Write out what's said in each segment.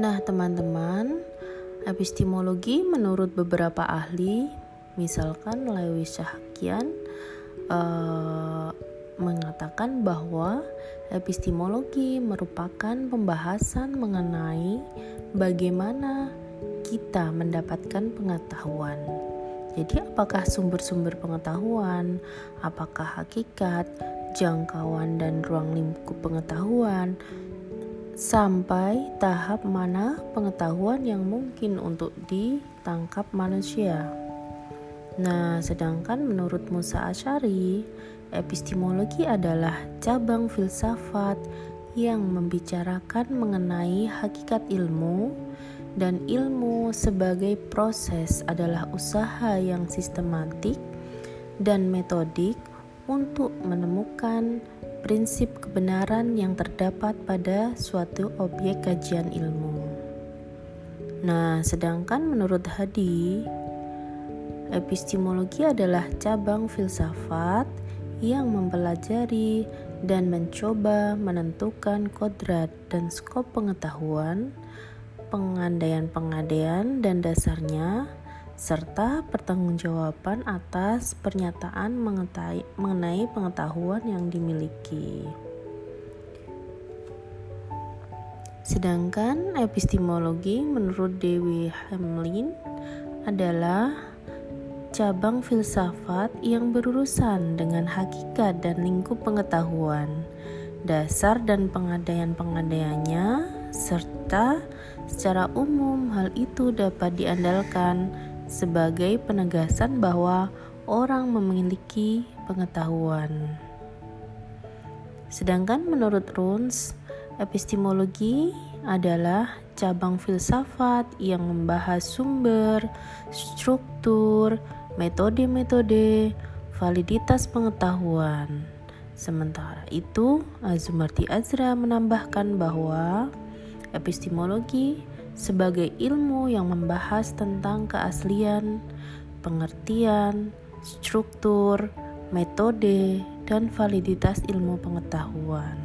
Nah, teman-teman, epistemologi menurut beberapa ahli, misalkan Lewis Syahakian, uh, mengatakan bahwa epistemologi merupakan pembahasan mengenai bagaimana kita mendapatkan pengetahuan. Jadi, apakah sumber-sumber pengetahuan, apakah hakikat, jangkauan, dan ruang lingkup pengetahuan, sampai tahap mana pengetahuan yang mungkin untuk ditangkap manusia. Nah, sedangkan menurut Musa Asyari, epistemologi adalah cabang filsafat yang membicarakan mengenai hakikat ilmu dan ilmu sebagai proses adalah usaha yang sistematik dan metodik untuk menemukan prinsip kebenaran yang terdapat pada suatu objek kajian ilmu. Nah, sedangkan menurut Hadi, epistemologi adalah cabang filsafat yang mempelajari dan mencoba menentukan kodrat dan skop pengetahuan pengandaian-pengandaian dan dasarnya, serta pertanggungjawaban atas pernyataan mengenai pengetahuan yang dimiliki. Sedangkan epistemologi menurut Dewi Hamlin adalah cabang filsafat yang berurusan dengan hakikat dan lingkup pengetahuan, dasar dan pengadaian-pengadaiannya, serta Secara umum, hal itu dapat diandalkan sebagai penegasan bahwa orang memiliki pengetahuan. Sedangkan menurut Runs, epistemologi adalah cabang filsafat yang membahas sumber, struktur, metode-metode, validitas pengetahuan. Sementara itu, Azumardi Azra menambahkan bahwa Epistemologi sebagai ilmu yang membahas tentang keaslian, pengertian, struktur, metode, dan validitas ilmu pengetahuan.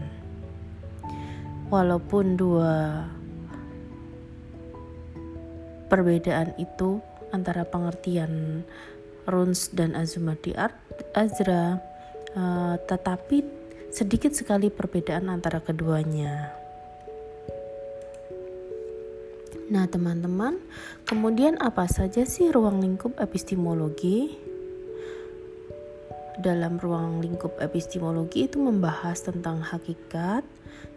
Walaupun dua perbedaan itu antara pengertian Runs dan Azumati Azra, uh, tetapi sedikit sekali perbedaan antara keduanya. Nah, teman-teman, kemudian apa saja sih ruang lingkup epistemologi? Dalam ruang lingkup epistemologi itu membahas tentang hakikat,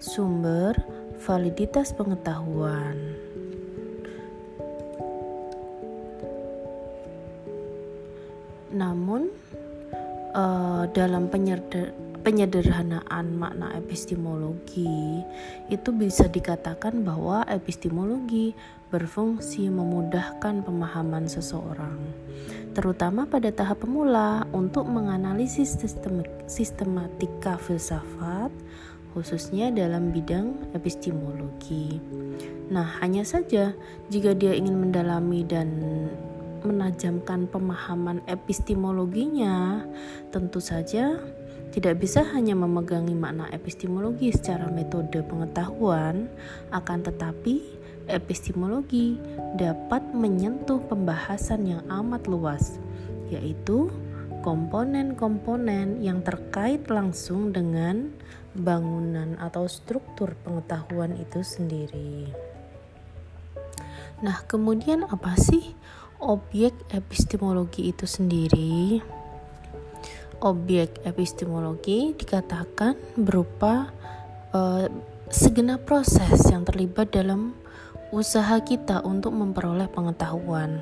sumber, validitas pengetahuan. Namun, uh, dalam penyeder penyederhanaan makna epistemologi itu bisa dikatakan bahwa epistemologi berfungsi memudahkan pemahaman seseorang terutama pada tahap pemula untuk menganalisis sistematika filsafat khususnya dalam bidang epistemologi. Nah, hanya saja jika dia ingin mendalami dan menajamkan pemahaman epistemologinya, tentu saja tidak bisa hanya memegangi makna epistemologi secara metode pengetahuan, akan tetapi epistemologi dapat menyentuh pembahasan yang amat luas, yaitu komponen-komponen yang terkait langsung dengan bangunan atau struktur pengetahuan itu sendiri. Nah, kemudian apa sih objek epistemologi itu sendiri? Objek epistemologi dikatakan berupa uh, segenap proses yang terlibat dalam usaha kita untuk memperoleh pengetahuan.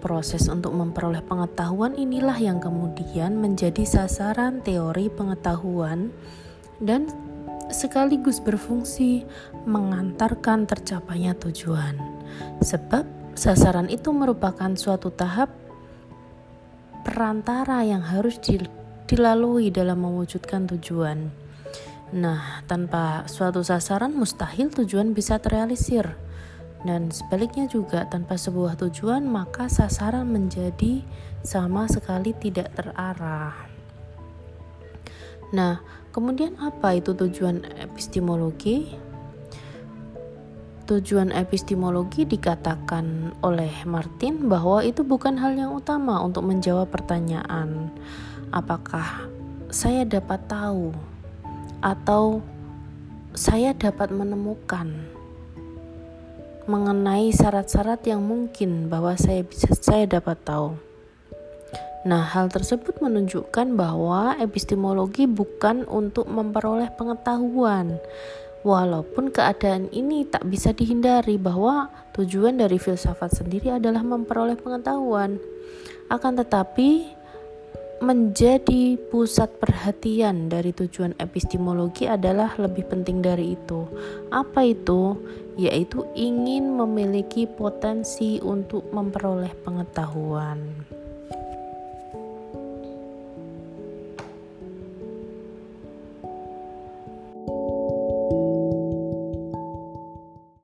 Proses untuk memperoleh pengetahuan inilah yang kemudian menjadi sasaran teori pengetahuan dan sekaligus berfungsi mengantarkan tercapainya tujuan. Sebab sasaran itu merupakan suatu tahap perantara yang harus dilalui dalam mewujudkan tujuan. Nah, tanpa suatu sasaran mustahil tujuan bisa terrealisir. Dan sebaliknya juga tanpa sebuah tujuan maka sasaran menjadi sama sekali tidak terarah. Nah, kemudian apa itu tujuan epistemologi? tujuan epistemologi dikatakan oleh Martin bahwa itu bukan hal yang utama untuk menjawab pertanyaan apakah saya dapat tahu atau saya dapat menemukan mengenai syarat-syarat yang mungkin bahwa saya bisa saya dapat tahu. Nah, hal tersebut menunjukkan bahwa epistemologi bukan untuk memperoleh pengetahuan, Walaupun keadaan ini tak bisa dihindari bahwa tujuan dari filsafat sendiri adalah memperoleh pengetahuan, akan tetapi menjadi pusat perhatian dari tujuan epistemologi adalah lebih penting dari itu. Apa itu? Yaitu ingin memiliki potensi untuk memperoleh pengetahuan.